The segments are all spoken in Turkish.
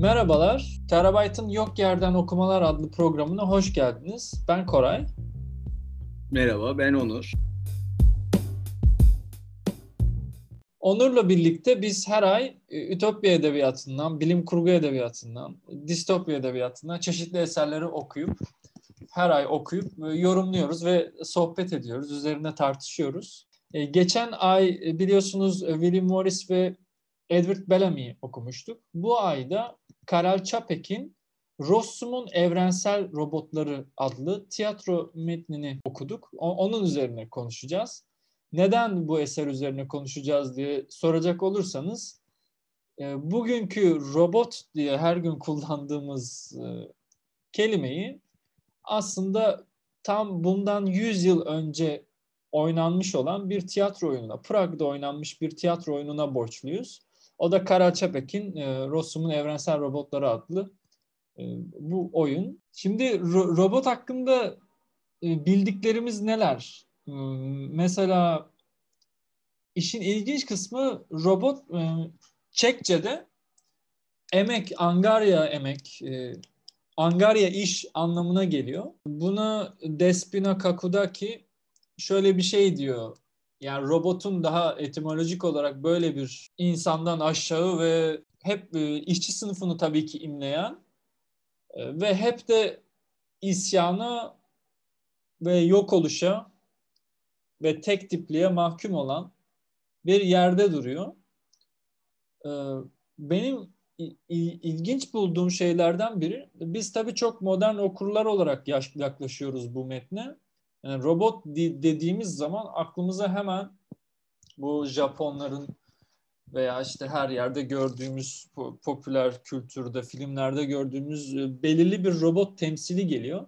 Merhabalar, Terabyte'ın Yok Yerden Okumalar adlı programına hoş geldiniz. Ben Koray. Merhaba, ben Onur. Onur'la birlikte biz her ay e, Ütopya Edebiyatı'ndan, bilim kurgu edebiyatından, distopya edebiyatından çeşitli eserleri okuyup, her ay okuyup e, yorumluyoruz ve sohbet ediyoruz, üzerine tartışıyoruz. E, geçen ay biliyorsunuz William Morris ve Edward Bellamy'i okumuştuk. Bu ayda Karel Çapek'in Rossum'un Evrensel Robotları adlı tiyatro metnini okuduk. Onun üzerine konuşacağız. Neden bu eser üzerine konuşacağız diye soracak olursanız, e, bugünkü robot diye her gün kullandığımız e, kelimeyi aslında tam bundan 100 yıl önce oynanmış olan bir tiyatro oyununa, Prag'da oynanmış bir tiyatro oyununa borçluyuz. O da Karel Çapek'in e, Rossum'un Evrensel Robotları adlı e, bu oyun. Şimdi ro- robot hakkında e, bildiklerimiz neler? E, mesela işin ilginç kısmı robot e, Çekçe'de emek, angarya emek, e, angarya iş anlamına geliyor. Buna Despina Kakudaki şöyle bir şey diyor yani robotun daha etimolojik olarak böyle bir insandan aşağı ve hep e, işçi sınıfını tabii ki imleyen e, ve hep de isyana ve yok oluşa ve tek tipliğe mahkum olan bir yerde duruyor. E, benim ilginç bulduğum şeylerden biri, biz tabii çok modern okurlar olarak yaklaşıyoruz bu metne. Yani robot dediğimiz zaman aklımıza hemen bu Japonların veya işte her yerde gördüğümüz popüler kültürde, filmlerde gördüğümüz e, belirli bir robot temsili geliyor.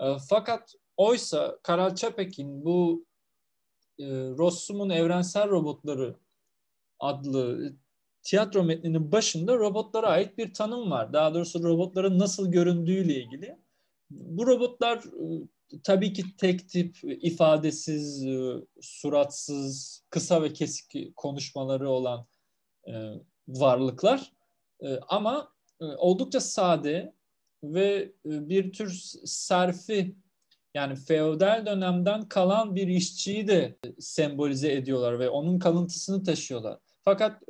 E, fakat oysa Karal Çapek'in bu e, Rossum'un Evrensel Robotları adlı tiyatro metninin başında robotlara ait bir tanım var. Daha doğrusu robotların nasıl göründüğüyle ilgili. Bu robotlar tabii ki tek tip, ifadesiz, e, suratsız, kısa ve kesik konuşmaları olan e, varlıklar. E, ama oldukça sade ve bir tür serfi yani feodal dönemden kalan bir işçiyi de sembolize ediyorlar ve onun kalıntısını taşıyorlar. Fakat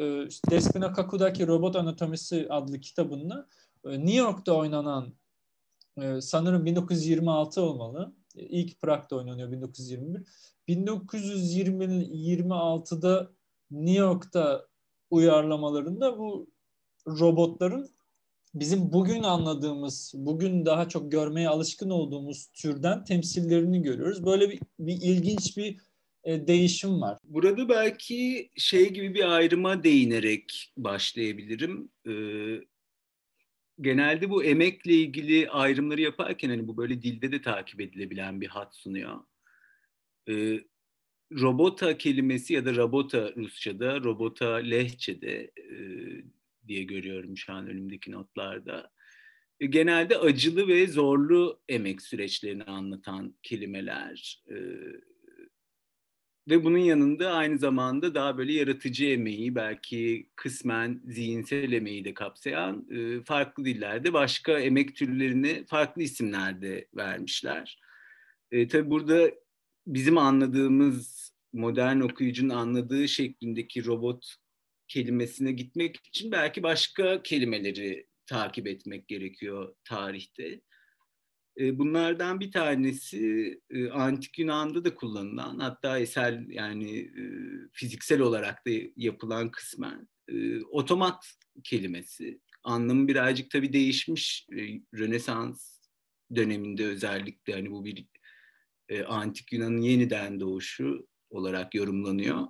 Despina Kaku'daki Robot Anatomisi adlı kitabında New York'ta oynanan sanırım 1926 olmalı. Ee, ilk Prag'da oynanıyor 1921. 1926'da New York'ta uyarlamalarında bu robotların bizim bugün anladığımız, bugün daha çok görmeye alışkın olduğumuz türden temsillerini görüyoruz. Böyle bir, bir ilginç bir e, değişim var. Burada belki şey gibi bir ayrıma değinerek başlayabilirim. Ee, genelde bu emekle ilgili ayrımları yaparken hani bu böyle dilde de takip edilebilen bir hat sunuyor. Ee, robota kelimesi ya da robota Rusça'da, robota Lehçe'de e, diye görüyorum şu an önümdeki notlarda. E, genelde acılı ve zorlu emek süreçlerini anlatan kelimeler. E, ve bunun yanında aynı zamanda daha böyle yaratıcı emeği, belki kısmen zihinsel emeği de kapsayan e, farklı dillerde başka emek türlerini farklı isimlerde vermişler. E, tabii burada bizim anladığımız modern okuyucunun anladığı şeklindeki robot kelimesine gitmek için belki başka kelimeleri takip etmek gerekiyor tarihte. E, bunlardan bir tanesi e, antik Yunan'da da kullanılan hatta eser yani e, fiziksel olarak da yapılan kısmen otomat kelimesi. Anlamı birazcık tabii değişmiş Rönesans döneminde özellikle hani bu bir antik Yunan'ın yeniden doğuşu olarak yorumlanıyor.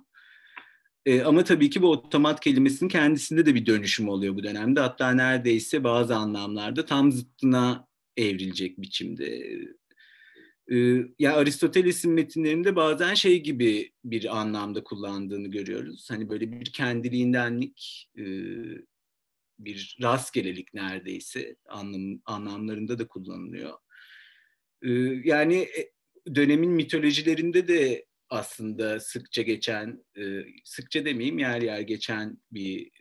ama tabii ki bu otomat kelimesinin kendisinde de bir dönüşüm oluyor bu dönemde. Hatta neredeyse bazı anlamlarda tam zıttına evrilecek biçimde. Ee, yani Aristoteles'in metinlerinde bazen şey gibi bir anlamda kullandığını görüyoruz. Hani böyle bir kendiliğindenlik, e, bir rastgelelik neredeyse anlam, anlamlarında da kullanılıyor. Ee, yani e, dönemin mitolojilerinde de aslında sıkça geçen, e, sıkça demeyeyim yer yer geçen bir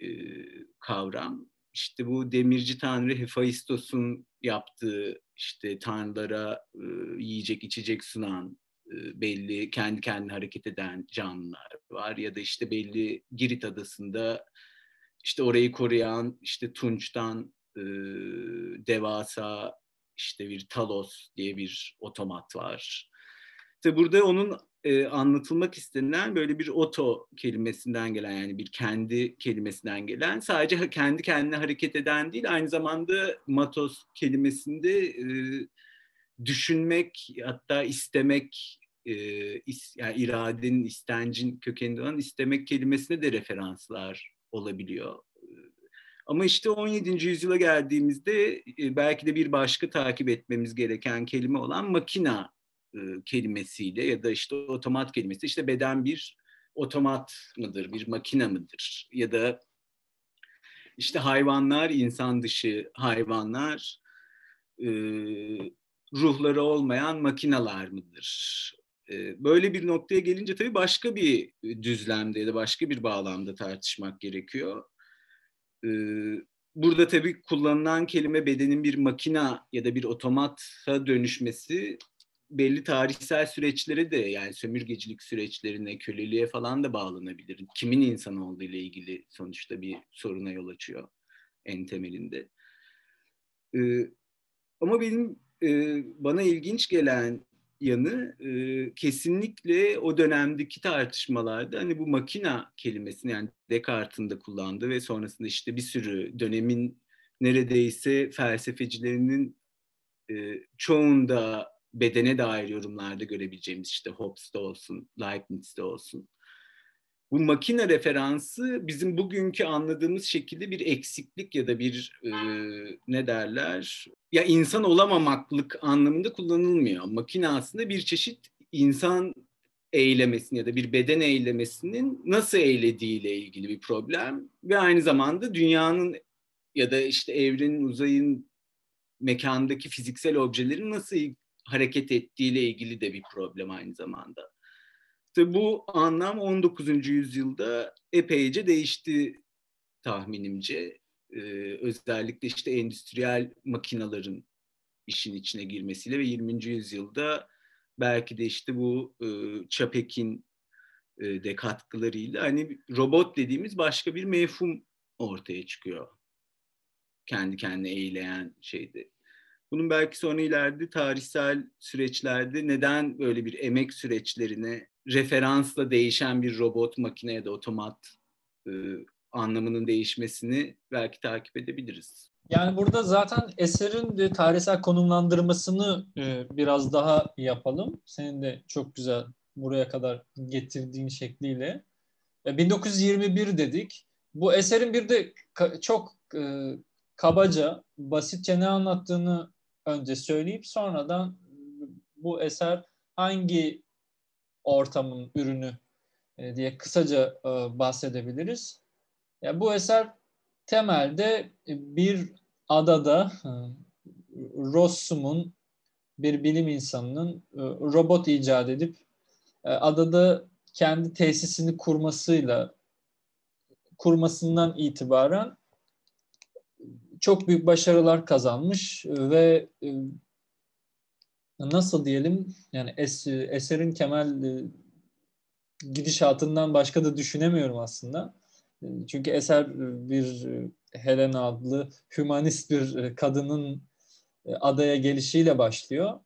kavram işte bu demirci tanrı Hephaistos'un yaptığı işte tanrılara e, yiyecek içecek sunan e, belli kendi kendine hareket eden canlılar var ya da işte belli Girit adasında işte orayı koruyan işte Tunç'tan e, devasa işte bir Talos diye bir otomat var. İşte burada onun e, anlatılmak istenilen böyle bir oto kelimesinden gelen yani bir kendi kelimesinden gelen sadece kendi kendine hareket eden değil aynı zamanda matos kelimesinde e, düşünmek hatta istemek e, is, yani iradenin istencin kökeninde olan istemek kelimesine de referanslar olabiliyor. Ama işte 17. yüzyıla geldiğimizde e, belki de bir başka takip etmemiz gereken kelime olan makina e, kelimesiyle ya da işte otomat kelimesi işte beden bir otomat mıdır, bir makina mıdır ya da işte hayvanlar, insan dışı hayvanlar, e, ruhları olmayan makinalar mıdır? E, böyle bir noktaya gelince tabii başka bir düzlemde ya da başka bir bağlamda tartışmak gerekiyor. E, burada tabii kullanılan kelime bedenin bir makina ya da bir otomata dönüşmesi belli tarihsel süreçlere de yani sömürgecilik süreçlerine, köleliğe falan da bağlanabilir. Kimin insan olduğu ile ilgili sonuçta bir soruna yol açıyor en temelinde. Ee, ama benim e, bana ilginç gelen yanı e, kesinlikle o dönemdeki tartışmalarda hani bu makina kelimesini yani Descartes'in de kullandığı ve sonrasında işte bir sürü dönemin neredeyse felsefecilerinin e, çoğunda bedene dair yorumlarda görebileceğimiz işte Hobbes'te olsun, Leibniz'de olsun. Bu makine referansı bizim bugünkü anladığımız şekilde bir eksiklik ya da bir e, ne derler ya insan olamamaklık anlamında kullanılmıyor. Makine aslında bir çeşit insan eylemesini ya da bir beden eylemesinin nasıl eylediğiyle ilgili bir problem ve aynı zamanda dünyanın ya da işte evrenin, uzayın mekandaki fiziksel objelerin nasıl hareket ettiğiyle ilgili de bir problem aynı zamanda. İşte bu anlam 19. yüzyılda epeyce değişti tahminimce. Ee, özellikle işte endüstriyel makinaların işin içine girmesiyle ve 20. yüzyılda belki de işte bu e, Çapek'in e, de katkılarıyla hani robot dediğimiz başka bir mefhum ortaya çıkıyor. Kendi kendine eğleyen şeyde. Bunun belki sonra ileride tarihsel süreçlerde neden böyle bir emek süreçlerine referansla değişen bir robot, makine ya da otomat e, anlamının değişmesini belki takip edebiliriz. Yani burada zaten eserin tarihsel konumlandırmasını e, biraz daha yapalım. Senin de çok güzel buraya kadar getirdiğin şekliyle. E, 1921 dedik. Bu eserin bir de çok e, kabaca, basitçe ne anlattığını önce söyleyip sonradan bu eser hangi ortamın ürünü e, diye kısaca e, bahsedebiliriz. Ya bu eser temelde bir adada e, Rossum'un bir bilim insanının robot icat edip adada kendi tesisini kurmasıyla kurmasından itibaren çok büyük başarılar kazanmış ve e, nasıl diyelim yani es, eserin Kemal e, gidişatından başka da düşünemiyorum aslında. E, çünkü eser bir Helena adlı hümanist bir kadının adaya gelişiyle başlıyor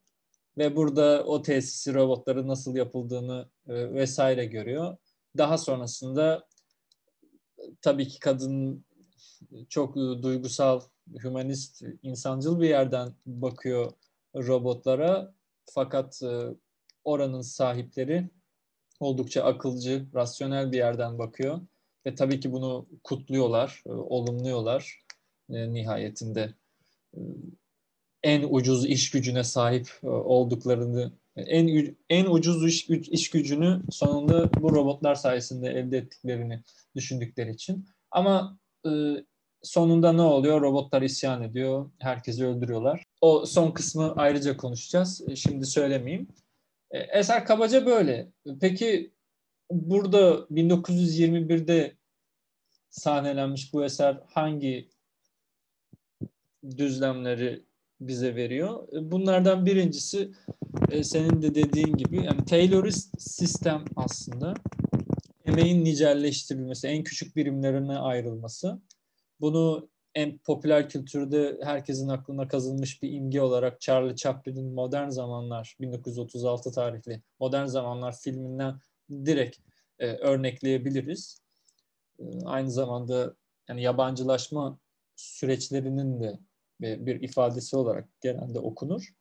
ve burada o tesisi robotların nasıl yapıldığını vesaire görüyor. Daha sonrasında tabii ki kadın çok e, duygusal, humanist, insancıl bir yerden bakıyor robotlara. Fakat e, oranın sahipleri oldukça akılcı, rasyonel bir yerden bakıyor. Ve tabii ki bunu kutluyorlar, e, olumluyorlar nihayetinde. En ucuz iş gücüne sahip olduklarını, en en ucuz iş, iş gücünü sonunda bu robotlar sayesinde elde ettiklerini düşündükleri için. Ama sonunda ne oluyor? Robotlar isyan ediyor. Herkesi öldürüyorlar. O son kısmı ayrıca konuşacağız. E, şimdi söylemeyeyim. E, eser kabaca böyle. Peki burada 1921'de sahnelenmiş bu eser hangi düzlemleri bize veriyor. Bunlardan birincisi e, senin de dediğin gibi yani Taylorist sistem aslında emeğin nicelleştirilmesi, en küçük birimlerine ayrılması. Bunu en popüler kültürde herkesin aklına kazınmış bir imge olarak Charlie Chaplin'in Modern Zamanlar 1936 tarihli Modern Zamanlar filminden direkt e, örnekleyebiliriz. E, aynı zamanda yani yabancılaşma süreçlerinin de bir ifadesi olarak genelde okunur.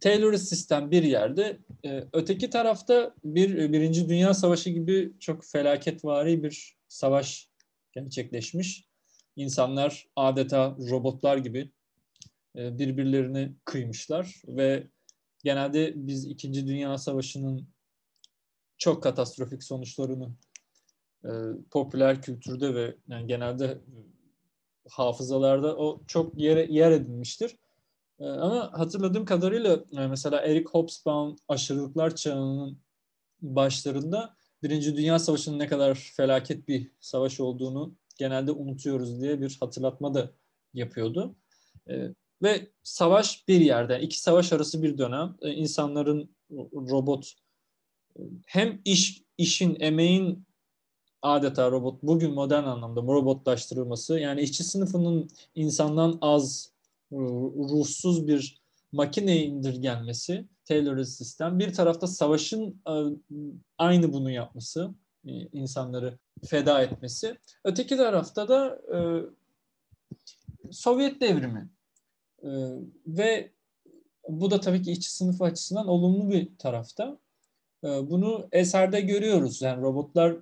Taylorist sistem bir yerde, e, öteki tarafta bir Birinci Dünya Savaşı gibi çok felaketvari bir savaş gerçekleşmiş. İnsanlar adeta robotlar gibi e, birbirlerini kıymışlar ve genelde biz İkinci Dünya Savaşı'nın çok katastrofik sonuçlarını e, popüler kültürde ve yani genelde hafızalarda o çok yer, yer edinmiştir. E, ama hatırladığım kadarıyla e, mesela Eric Hobsbawm aşırılıklar çağının başlarında Birinci Dünya Savaşı'nın ne kadar felaket bir savaş olduğunu genelde unutuyoruz diye bir hatırlatma da yapıyordu. E, ve savaş bir yerde, iki savaş arası bir dönem. E, insanların robot e, hem iş işin, emeğin adeta robot bugün modern anlamda robotlaştırılması yani işçi sınıfının insandan az ruhsuz bir makineye indirgenmesi Taylorist sistem bir tarafta savaşın e, aynı bunu yapması e, insanları feda etmesi öteki tarafta da e, Sovyet devrimi ve bu da tabii ki işçi sınıfı açısından olumlu bir tarafta. Bunu eserde görüyoruz. Yani robotlar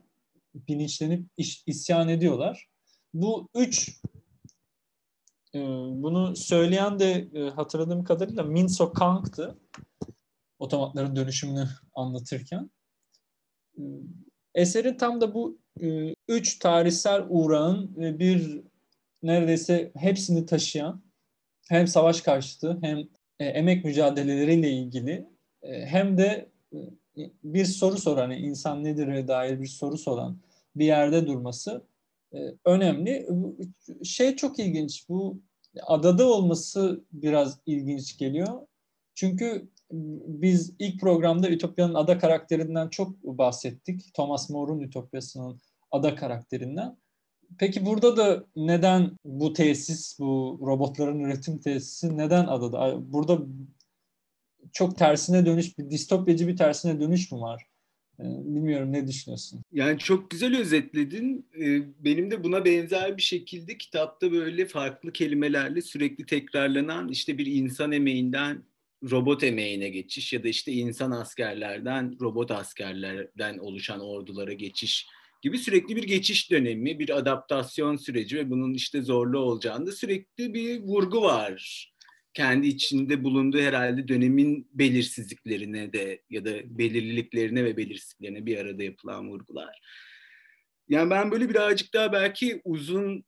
bilinçlenip isyan ediyorlar. Bu üç bunu söyleyen de hatırladığım kadarıyla Minso Kang'tı. Otomatların dönüşümünü anlatırken. E, eserin tam da bu e, üç tarihsel uğrağın e, bir neredeyse hepsini taşıyan hem savaş karşıtı hem emek mücadeleleriyle ilgili hem de bir soru soran, insan nedir'e dair bir soru soran bir yerde durması önemli. Şey çok ilginç, bu adada olması biraz ilginç geliyor. Çünkü biz ilk programda Ütopya'nın ada karakterinden çok bahsettik. Thomas More'un Ütopya'sının ada karakterinden. Peki burada da neden bu tesis, bu robotların üretim tesisi neden adada? Burada çok tersine dönüş, bir distopyacı bir tersine dönüş mü var? Ee, bilmiyorum ne düşünüyorsun? Yani çok güzel özetledin. Ee, benim de buna benzer bir şekilde kitapta böyle farklı kelimelerle sürekli tekrarlanan işte bir insan emeğinden robot emeğine geçiş ya da işte insan askerlerden robot askerlerden oluşan ordulara geçiş gibi sürekli bir geçiş dönemi, bir adaptasyon süreci ve bunun işte zorlu olacağında sürekli bir vurgu var kendi içinde bulunduğu herhalde dönemin belirsizliklerine de ya da belirliliklerine ve belirsizliklerine bir arada yapılan vurgular. Yani ben böyle birazcık daha belki uzun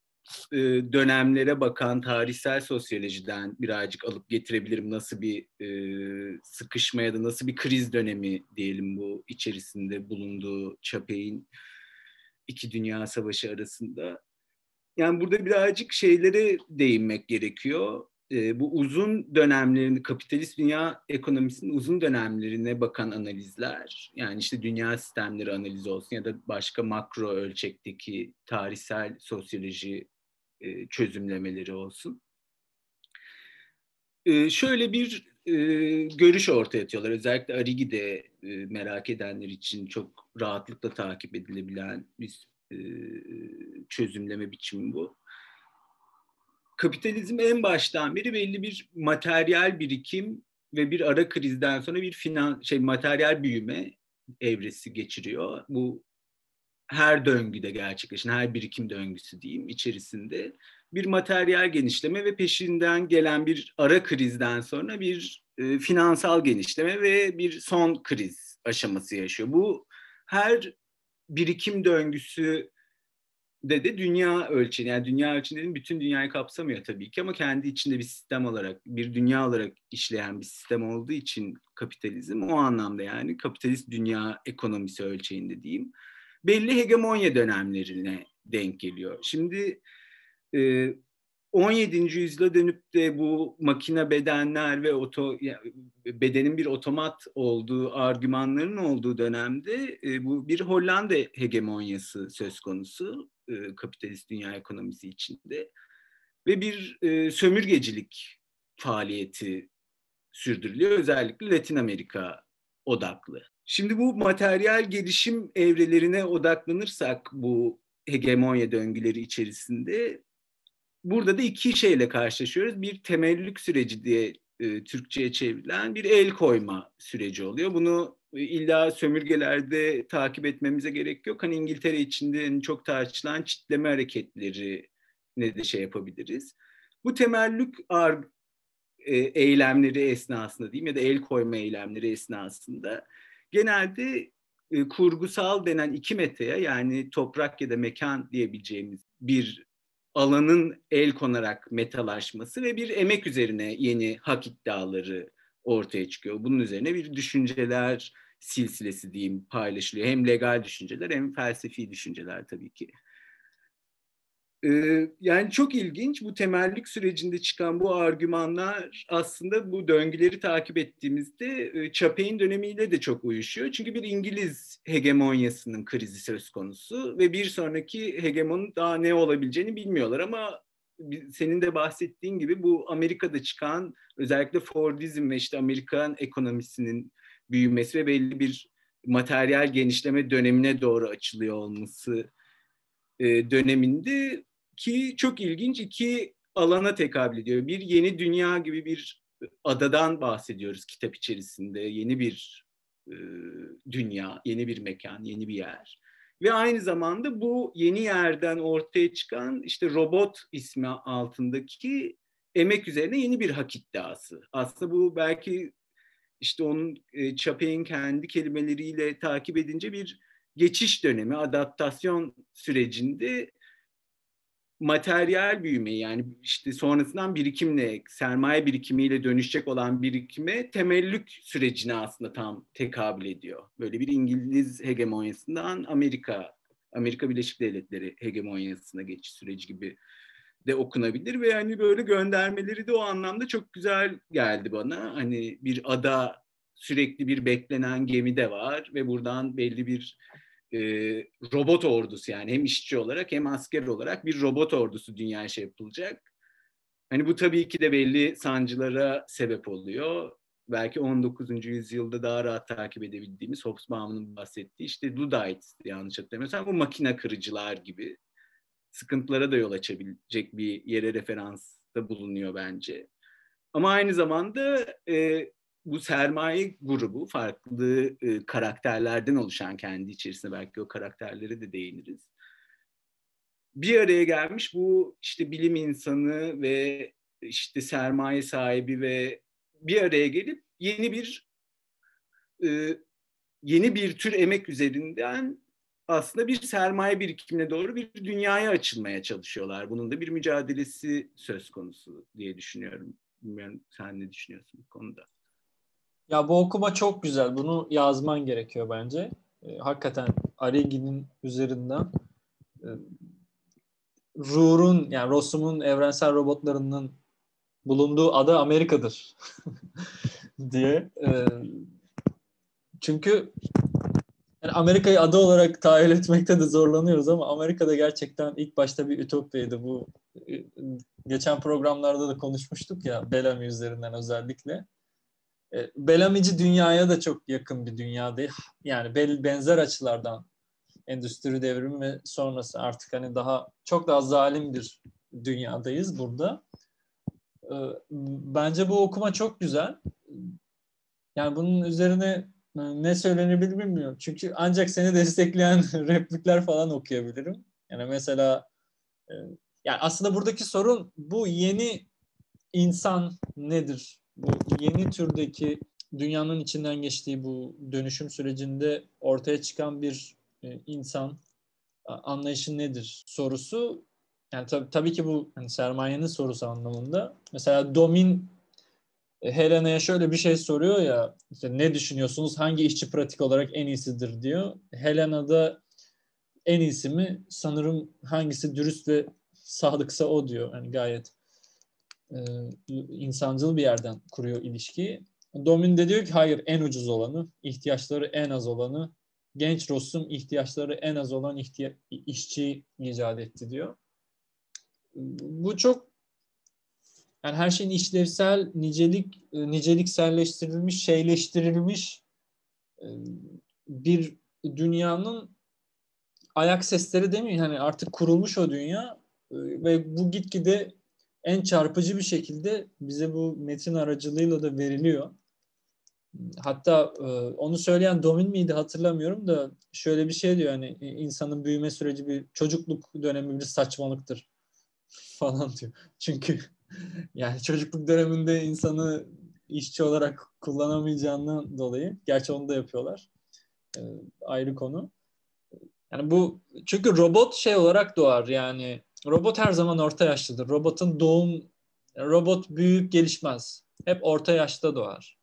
e, dönemlere bakan tarihsel sosyolojiden birazcık alıp getirebilirim. Nasıl bir e, sıkışma ya da nasıl bir kriz dönemi diyelim bu içerisinde bulunduğu Çapey'in iki dünya savaşı arasında. Yani burada birazcık şeylere değinmek gerekiyor e, bu uzun dönemlerini, kapitalist dünya ekonomisinin uzun dönemlerine bakan analizler, yani işte dünya sistemleri analizi olsun ya da başka makro ölçekteki tarihsel sosyoloji e, çözümlemeleri olsun. E, şöyle bir e, görüş ortaya atıyorlar. Özellikle Arigi'de e, merak edenler için çok rahatlıkla takip edilebilen bir çözümleme biçimi bu kapitalizm en baştan beri belli bir materyal birikim ve bir ara krizden sonra bir finan şey materyal büyüme evresi geçiriyor. Bu her döngüde gerçekleşen, her birikim döngüsü diyeyim içerisinde bir materyal genişleme ve peşinden gelen bir ara krizden sonra bir e, finansal genişleme ve bir son kriz aşaması yaşıyor. Bu her birikim döngüsü de de dünya ölçeği yani dünya ölçeğinin bütün dünyayı kapsamıyor tabii ki ama kendi içinde bir sistem olarak bir dünya olarak işleyen bir sistem olduğu için kapitalizm o anlamda yani kapitalist dünya ekonomisi ölçeğinde diyeyim belli hegemonya dönemlerine denk geliyor. Şimdi e, 17. yüzyıla dönüp de bu makine bedenler ve oto bedenin bir otomat olduğu argümanların olduğu dönemde e, bu bir Hollanda hegemonyası söz konusu e, kapitalist dünya ekonomisi içinde ve bir e, sömürgecilik faaliyeti sürdürülüyor özellikle Latin Amerika odaklı. Şimdi bu materyal gelişim evrelerine odaklanırsak bu hegemonya döngüleri içerisinde burada da iki şeyle karşılaşıyoruz. Bir temellük süreci diye e, Türkçe'ye çevrilen bir el koyma süreci oluyor. Bunu e, illa sömürgelerde takip etmemize gerek yok. Hani İngiltere içinde çok tartışılan çitleme hareketleri ne de şey yapabiliriz. Bu temellük ar, e, eylemleri esnasında diyeyim ya da el koyma eylemleri esnasında genelde e, kurgusal denen iki metaya yani toprak ya da mekan diyebileceğimiz bir alanın el konarak metalaşması ve bir emek üzerine yeni hak iddiaları ortaya çıkıyor. Bunun üzerine bir düşünceler silsilesi diyeyim paylaşılıyor. Hem legal düşünceler hem felsefi düşünceler tabii ki. Ee, yani çok ilginç bu temellik sürecinde çıkan bu argümanlar aslında bu döngüleri takip ettiğimizde e, Chapek'in dönemiyle de çok uyuşuyor. Çünkü bir İngiliz hegemonyasının krizi söz konusu ve bir sonraki hegemonun daha ne olabileceğini bilmiyorlar ama senin de bahsettiğin gibi bu Amerika'da çıkan özellikle Fordizm ve işte Amerikan ekonomisinin büyümesi ve belli bir materyal genişleme dönemine doğru açılıyor olması e, döneminde ki çok ilginç iki alana tekabül ediyor. Bir yeni dünya gibi bir adadan bahsediyoruz kitap içerisinde. Yeni bir e, dünya, yeni bir mekan, yeni bir yer. Ve aynı zamanda bu yeni yerden ortaya çıkan işte robot ismi altındaki emek üzerine yeni bir hak iddiası. Aslında bu belki işte onun e, Chapek'in kendi kelimeleriyle takip edince bir geçiş dönemi, adaptasyon sürecinde materyal büyüme yani işte sonrasından birikimle, sermaye birikimiyle dönüşecek olan birikime temellük sürecine aslında tam tekabül ediyor. Böyle bir İngiliz hegemonyasından Amerika, Amerika Birleşik Devletleri hegemonyasına geçiş süreci gibi de okunabilir ve hani böyle göndermeleri de o anlamda çok güzel geldi bana. Hani bir ada sürekli bir beklenen gemi de var ve buradan belli bir e, robot ordusu yani hem işçi olarak hem asker olarak bir robot ordusu dünyaya şey yapılacak. Hani bu tabii ki de belli sancılara sebep oluyor. Belki 19. yüzyılda daha rahat takip edebildiğimiz Hobsbawm'ın bahsettiği işte Luddites yanlış hatırlamıyorsam bu makine kırıcılar gibi sıkıntılara da yol açabilecek bir yere referansta bulunuyor bence. Ama aynı zamanda e, bu sermaye grubu farklı e, karakterlerden oluşan kendi içerisinde belki o karakterlere de değiniriz. Bir araya gelmiş bu işte bilim insanı ve işte sermaye sahibi ve bir araya gelip yeni bir e, yeni bir tür emek üzerinden aslında bir sermaye birikimine doğru bir dünyaya açılmaya çalışıyorlar. Bunun da bir mücadelesi söz konusu diye düşünüyorum. Bilmiyorum sen ne düşünüyorsun bu konuda? Ya bu okuma çok güzel. Bunu yazman gerekiyor bence. E, hakikaten Arigi'nin üzerinden e, Ruhr'un yani Rossum'un evrensel robotlarının bulunduğu ada Amerika'dır diye. E, çünkü yani Amerika'yı ada olarak tahayyül etmekte de zorlanıyoruz ama Amerika'da gerçekten ilk başta bir ütopyaydı bu. E, geçen programlarda da konuşmuştuk ya Bellamy üzerinden özellikle. E, Bellamici dünyaya da çok yakın bir dünya değil. Yani benzer açılardan endüstri devrimi sonrası artık hani daha çok daha zalim bir dünyadayız burada. E, bence bu okuma çok güzel. Yani bunun üzerine e, ne söylenir bilmiyorum. Çünkü ancak seni destekleyen replikler falan okuyabilirim. Yani mesela yani aslında buradaki sorun bu yeni insan nedir? Bu yeni türdeki dünyanın içinden geçtiği bu dönüşüm sürecinde ortaya çıkan bir e, insan anlayışı nedir sorusu yani tabii, tabii ki bu hani sermayenin sorusu anlamında. Mesela Domin e, Helena'ya şöyle bir şey soruyor ya işte ne düşünüyorsunuz hangi işçi pratik olarak en iyisidir diyor. Helena da en iyisi mi sanırım hangisi dürüst ve sadıksa o diyor. Yani gayet e, insancıl bir yerden kuruyor ilişkiyi. Domin de diyor ki hayır en ucuz olanı, ihtiyaçları en az olanı, genç Rossum ihtiyaçları en az olan ihtiya- işçi icat etti diyor. Bu çok yani her şeyin işlevsel, nicelik e, nicelikselleştirilmiş, şeyleştirilmiş e, bir dünyanın ayak sesleri mi? Hani artık kurulmuş o dünya ve bu gitgide en çarpıcı bir şekilde bize bu metin aracılığıyla da veriliyor. Hatta onu söyleyen Domin miydi hatırlamıyorum da şöyle bir şey diyor hani insanın büyüme süreci bir çocukluk dönemi bir saçmalıktır falan diyor. Çünkü yani çocukluk döneminde insanı işçi olarak kullanamayacağından dolayı gerçi onu da yapıyorlar. E, ayrı konu. Yani bu çünkü robot şey olarak doğar yani robot her zaman orta yaşlıdır. Robotun doğum robot büyük gelişmez. Hep orta yaşta doğar.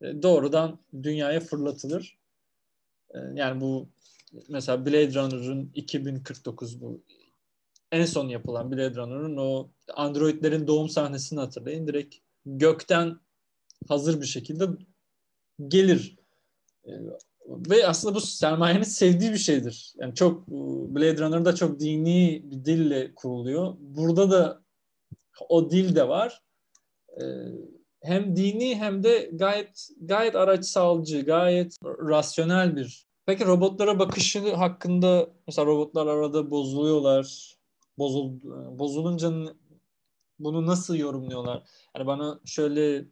E, doğrudan dünyaya fırlatılır. E, yani bu mesela Blade Runner'ın 2049 bu en son yapılan Blade Runner'ın o androidlerin doğum sahnesini hatırlayın. Direkt gökten hazır bir şekilde gelir. E, ve aslında bu sermayenin sevdiği bir şeydir. Yani çok Blade Runner'da çok dini bir dille kuruluyor. Burada da o dil de var. E, hem dini hem de gayet gayet araçsalcı, gayet rasyonel bir. Peki robotlara bakışı hakkında mesela robotlar arada bozuluyorlar bozul bozulunca bunu nasıl yorumluyorlar? Yani bana şöyle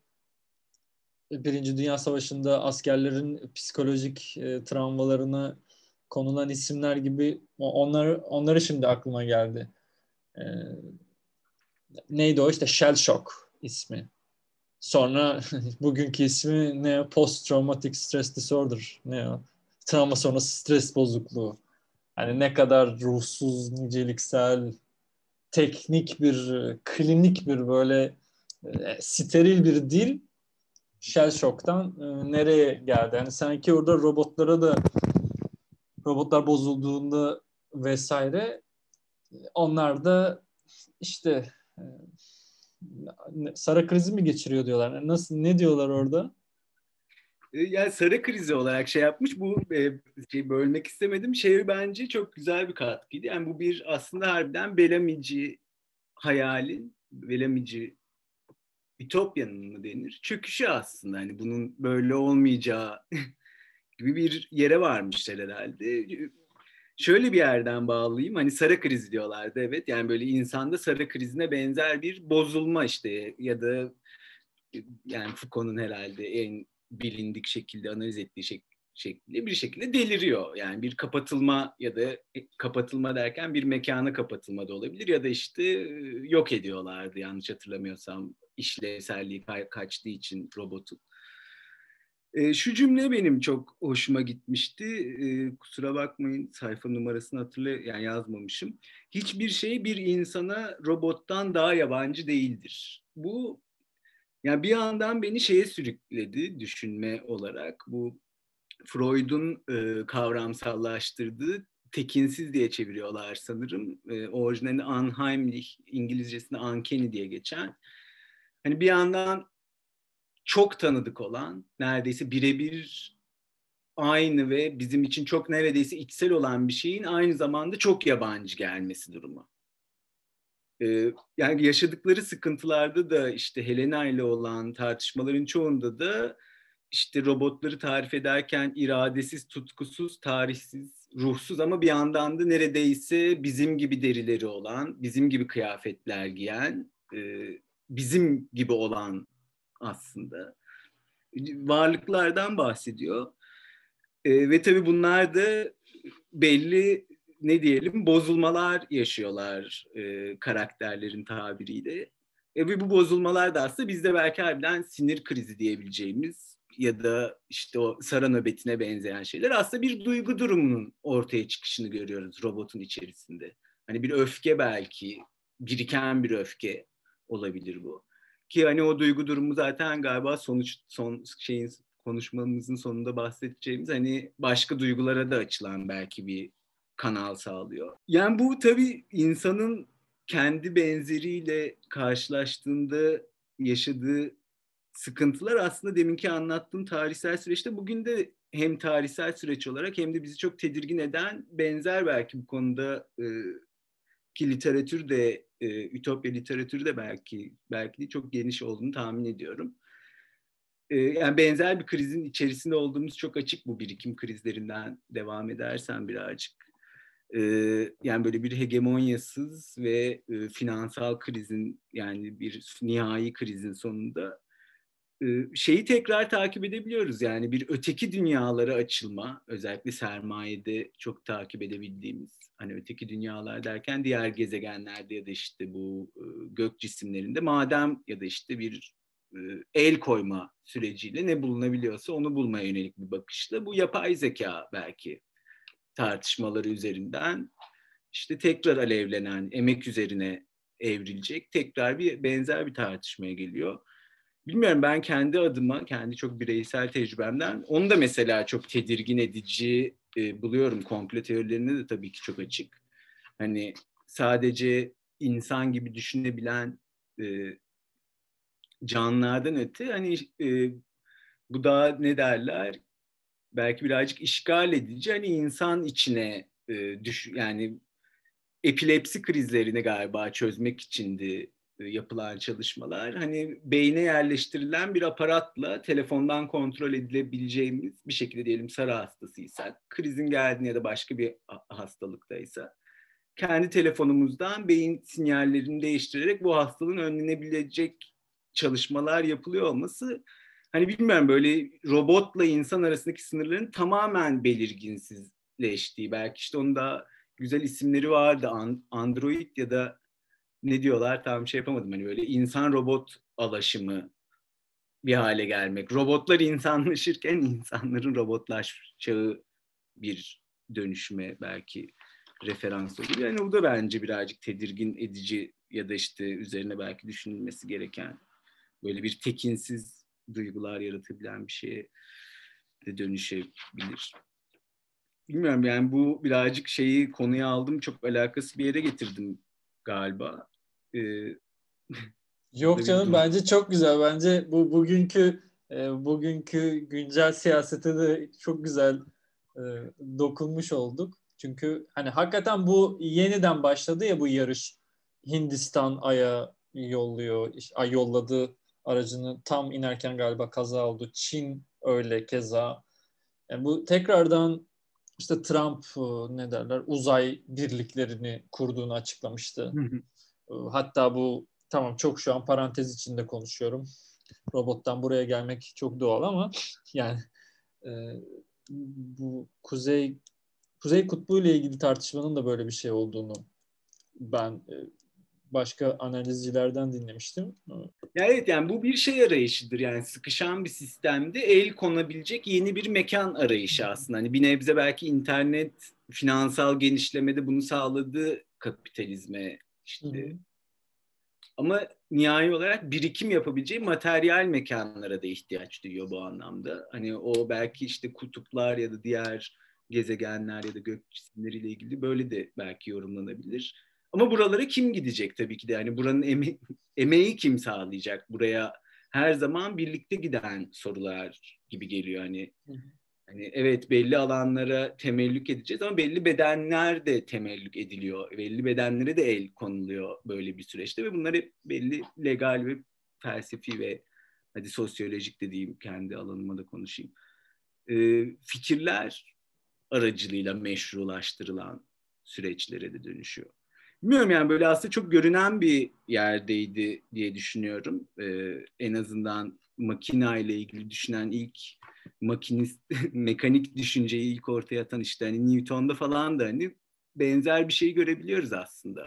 Birinci Dünya Savaşı'nda askerlerin psikolojik e, travmalarını konulan isimler gibi onlar onları şimdi aklıma geldi. E, neydi o işte shell shock ismi. Sonra bugünkü ismi ne post traumatic stress disorder ne o? Travma sonrası stres bozukluğu. Hani ne kadar ruhsuz, niceliksel, teknik bir, klinik bir böyle e, steril bir dil shell shock'tan e, nereye geldi? Yani sanki orada robotlara da robotlar bozulduğunda vesaire onlar da işte e, sarı krizi mi geçiriyor diyorlar. Nasıl ne diyorlar orada? E, yani sarı krizi olarak şey yapmış. Bu e, şey bölmek istemedim. Şey bence çok güzel bir katkıydı. Yani bu bir aslında harbiden Belamici hayalin, Belamici Ütopya'nın mı denir? Çöküşü aslında. Hani bunun böyle olmayacağı gibi bir yere varmışlar herhalde. Şöyle bir yerden bağlayayım. Hani sarı kriz diyorlardı evet. Yani böyle insanda sarı krizine benzer bir bozulma işte ya da yani Foucault'un herhalde en bilindik şekilde analiz ettiği şek şekilde bir şekilde deliriyor. Yani bir kapatılma ya da e, kapatılma derken bir mekana kapatılma da olabilir ya da işte yok ediyorlardı yanlış hatırlamıyorsam işlevselliği kaçtığı için robotun. E, şu cümle benim çok hoşuma gitmişti. E, kusura bakmayın sayfa numarasını hatırlay yani yazmamışım. Hiçbir şey bir insana robottan daha yabancı değildir. Bu yani bir yandan beni şeye sürükledi düşünme olarak. Bu Freud'un e, kavramsallaştırdığı tekinsiz diye çeviriyorlar sanırım. E, orijinalinde unheimlich, İngilizcesinde uncanny diye geçen. Hani bir yandan çok tanıdık olan, neredeyse birebir aynı ve bizim için çok neredeyse içsel olan bir şeyin aynı zamanda çok yabancı gelmesi durumu. Ee, yani yaşadıkları sıkıntılarda da işte Helena ile olan tartışmaların çoğunda da işte robotları tarif ederken iradesiz, tutkusuz, tarihsiz, ruhsuz ama bir yandan da neredeyse bizim gibi derileri olan, bizim gibi kıyafetler giyen, e, bizim gibi olan aslında varlıklardan bahsediyor. E, ve tabii bunlar da belli ne diyelim bozulmalar yaşıyorlar e, karakterlerin tabiriyle. E, ve bu bozulmalar da aslında bizde belki harbiden sinir krizi diyebileceğimiz ya da işte o sara nöbetine benzeyen şeyler aslında bir duygu durumunun ortaya çıkışını görüyoruz robotun içerisinde. Hani bir öfke belki, biriken bir öfke olabilir bu. Ki hani o duygu durumu zaten galiba sonuç son şeyin konuşmamızın sonunda bahsedeceğimiz hani başka duygulara da açılan belki bir kanal sağlıyor. Yani bu tabii insanın kendi benzeriyle karşılaştığında yaşadığı sıkıntılar aslında deminki anlattığım tarihsel süreçte bugün de hem tarihsel süreç olarak hem de bizi çok tedirgin eden benzer belki bu konuda e, ki literatür de e, ütopya literatürü de belki belki de çok geniş olduğunu tahmin ediyorum. E, yani benzer bir krizin içerisinde olduğumuz çok açık bu birikim krizlerinden devam edersen birazcık. E, yani böyle bir hegemonyasız ve e, finansal krizin yani bir nihai krizin sonunda şeyi tekrar takip edebiliyoruz. Yani bir öteki dünyalara açılma, özellikle sermayede çok takip edebildiğimiz, hani öteki dünyalar derken diğer gezegenlerde ya da işte bu gök cisimlerinde madem ya da işte bir el koyma süreciyle ne bulunabiliyorsa onu bulmaya yönelik bir bakışla bu yapay zeka belki tartışmaları üzerinden işte tekrar alevlenen emek üzerine evrilecek tekrar bir benzer bir tartışmaya geliyor bilmiyorum ben kendi adıma, kendi çok bireysel tecrübemden onu da mesela çok tedirgin edici e, buluyorum. Komple teorilerine de tabii ki çok açık. Hani sadece insan gibi düşünebilen e, canlılardan öte hani e, bu da ne derler belki birazcık işgal edici hani insan içine e, düş yani epilepsi krizlerini galiba çözmek içindi yapılan çalışmalar hani beyne yerleştirilen bir aparatla telefondan kontrol edilebileceğimiz bir şekilde diyelim sarı hastasıysak, krizin geldiğinde ya da başka bir hastalıktaysa kendi telefonumuzdan beyin sinyallerini değiştirerek bu hastalığın önlenebilecek çalışmalar yapılıyor olması hani bilmiyorum böyle robotla insan arasındaki sınırların tamamen belirginsizleştiği belki işte onda güzel isimleri vardı Android ya da ne diyorlar tam şey yapamadım hani böyle insan robot alaşımı bir hale gelmek. Robotlar insanlaşırken insanların robotlaşacağı bir dönüşüme belki referans oluyor. Yani bu da bence birazcık tedirgin edici ya da işte üzerine belki düşünülmesi gereken böyle bir tekinsiz duygular yaratabilen bir şeye de dönüşebilir. Bilmiyorum yani bu birazcık şeyi konuya aldım çok alakası bir yere getirdim galiba. Ee, Yok canım bence çok güzel. Bence bu bugünkü e, bugünkü güncel siyasete de çok güzel e, dokunmuş olduk. Çünkü hani hakikaten bu yeniden başladı ya bu yarış. Hindistan Ay'a yolluyor. Ay yolladı aracını tam inerken galiba kaza oldu. Çin öyle keza. Yani bu tekrardan işte Trump e, ne derler uzay birliklerini kurduğunu açıklamıştı. Hı hı. Ee, hatta bu tamam çok şu an parantez içinde konuşuyorum. Robottan buraya gelmek çok doğal ama yani e, bu kuzey Kuzey Kutbu ile ilgili tartışmanın da böyle bir şey olduğunu ben e, başka analizcilerden dinlemiştim. Ya evet yani bu bir şey arayışıdır yani sıkışan bir sistemde el konabilecek yeni bir mekan arayışı aslında. Hani bir nebze belki internet finansal genişlemede bunu sağladı kapitalizme işte. Hı-hı. Ama nihai olarak birikim yapabileceği materyal mekanlara da ihtiyaç duyuyor bu anlamda. Hani o belki işte kutuplar ya da diğer gezegenler ya da gök cisimleriyle ilgili böyle de belki yorumlanabilir. Ama buralara kim gidecek tabii ki de yani buranın eme- emeği kim sağlayacak? Buraya her zaman birlikte giden sorular gibi geliyor hani. Hı hı. Hani evet belli alanlara temellük edeceğiz ama belli bedenler de temellük ediliyor. Belli bedenlere de el konuluyor böyle bir süreçte ve bunlar hep belli legal ve felsefi ve hadi sosyolojik dediğim kendi alanıma da konuşayım. Ee, fikirler aracılığıyla meşrulaştırılan süreçlere de dönüşüyor. Bilmiyorum yani böyle aslında çok görünen bir yerdeydi diye düşünüyorum. Ee, en azından makina ile ilgili düşünen ilk makinist mekanik düşünceyi ilk ortaya atan işte hani Newton'da falan da hani benzer bir şey görebiliyoruz aslında.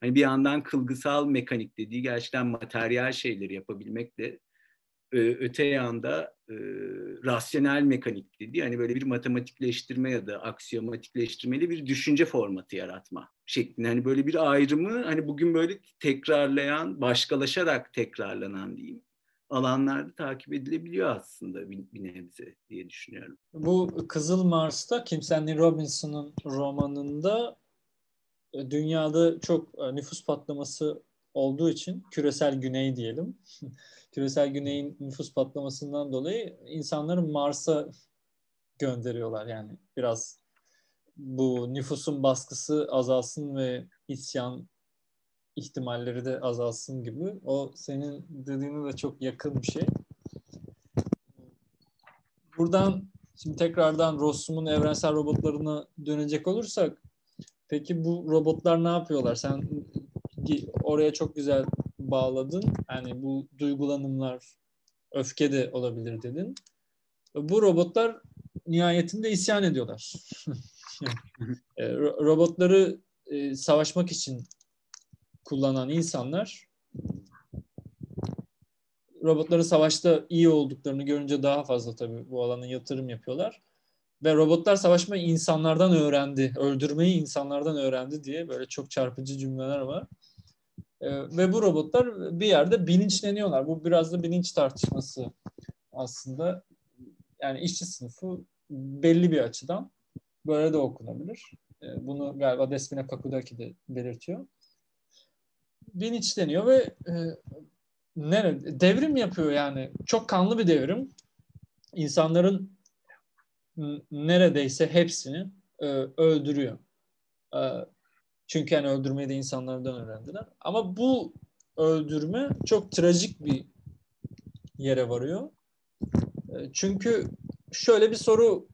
Hani bir yandan kılgısal mekanik dediği gerçekten materyal şeyleri yapabilmekle öte yanda e, rasyonel mekanik dediği hani böyle bir matematikleştirme ya da aksiyomatikleştirmeli bir düşünce formatı yaratma şeklinde. Hani böyle bir ayrımı hani bugün böyle tekrarlayan, başkalaşarak tekrarlanan diyeyim alanlarda takip edilebiliyor aslında bir, bir nebze diye düşünüyorum. Bu Kızıl Mars'ta Kim Stanley Robinson'ın romanında e, dünyada çok e, nüfus patlaması olduğu için küresel güney diyelim. küresel güneyin nüfus patlamasından dolayı insanları Mars'a gönderiyorlar yani biraz bu nüfusun baskısı azalsın ve isyan ihtimalleri de azalsın gibi. O senin dediğine de çok yakın bir şey. Buradan şimdi tekrardan Rossum'un evrensel robotlarına dönecek olursak peki bu robotlar ne yapıyorlar? Sen oraya çok güzel bağladın. Yani bu duygulanımlar öfke de olabilir dedin. Bu robotlar nihayetinde isyan ediyorlar. E, robotları e, savaşmak için kullanan insanlar robotları savaşta iyi olduklarını görünce daha fazla tabii bu alana yatırım yapıyorlar. Ve robotlar savaşmayı insanlardan öğrendi, öldürmeyi insanlardan öğrendi diye böyle çok çarpıcı cümleler var. Ee, ve bu robotlar bir yerde bilinçleniyorlar. Bu biraz da bilinç tartışması aslında. Yani işçi sınıfı belli bir açıdan böyle de okunabilir. Ee, bunu galiba Despina Kakudaki de belirtiyor. Bilinçleniyor ve e, nere, devrim yapıyor yani. Çok kanlı bir devrim. İnsanların neredeyse hepsini e, öldürüyor. E, çünkü yani öldürmeyi de insanlardan öğrendiler. Ama bu öldürme çok trajik bir yere varıyor. E, çünkü şöyle bir soru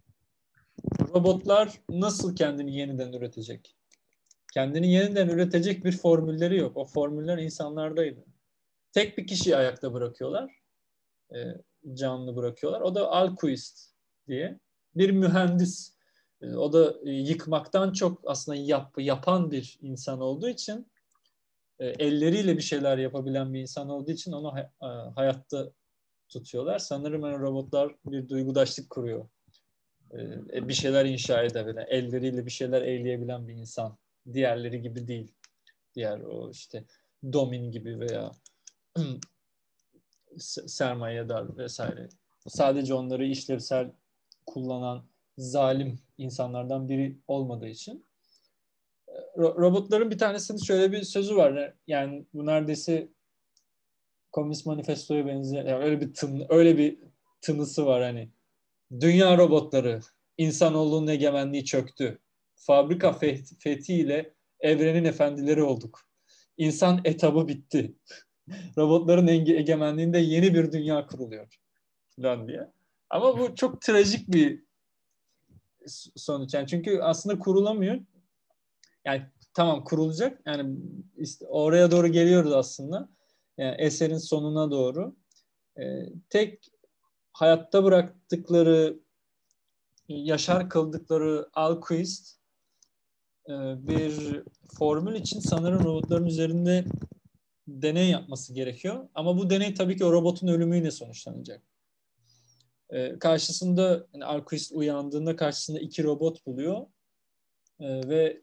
robotlar nasıl kendini yeniden üretecek? Kendini yeniden üretecek bir formülleri yok. O formüller insanlardaydı. Tek bir kişiyi ayakta bırakıyorlar. E, canlı bırakıyorlar. O da Alquist diye bir mühendis. E, o da e, yıkmaktan çok aslında yap, yapan bir insan olduğu için e, elleriyle bir şeyler yapabilen bir insan olduğu için onu hay, e, hayatta tutuyorlar. Sanırım yani robotlar bir duygudaşlık kuruyor. E, bir şeyler inşa edebilen, elleriyle bir şeyler eyleyebilen bir insan. Diğerleri gibi değil. Diğer o işte Domin gibi veya sermayedar vesaire. Sadece onları işlevsel kullanan zalim insanlardan biri olmadığı için. Robotların bir tanesinin şöyle bir sözü var. Yani bu neredeyse Komünist Manifesto'ya benziyor. Yani öyle bir tın, öyle bir tınısı var hani. Dünya robotları, insanoğlunun egemenliği çöktü. Fabrika fethiyle evrenin efendileri olduk. İnsan etabı bitti. Robotların egemenliğinde yeni bir dünya kuruluyor. Falan diye. Ama bu çok trajik bir sonuç. Yani çünkü aslında kurulamıyor. Yani tamam kurulacak. Yani işte oraya doğru geliyoruz aslında. Yani eserin sonuna doğru. Ee, tek hayatta bıraktıkları, yaşar kıldıkları Alquist bir formül için sanırım robotların üzerinde deney yapması gerekiyor. Ama bu deney tabii ki o robotun ölümüyle sonuçlanacak. E, karşısında yani Arquist uyandığında karşısında iki robot buluyor e, ve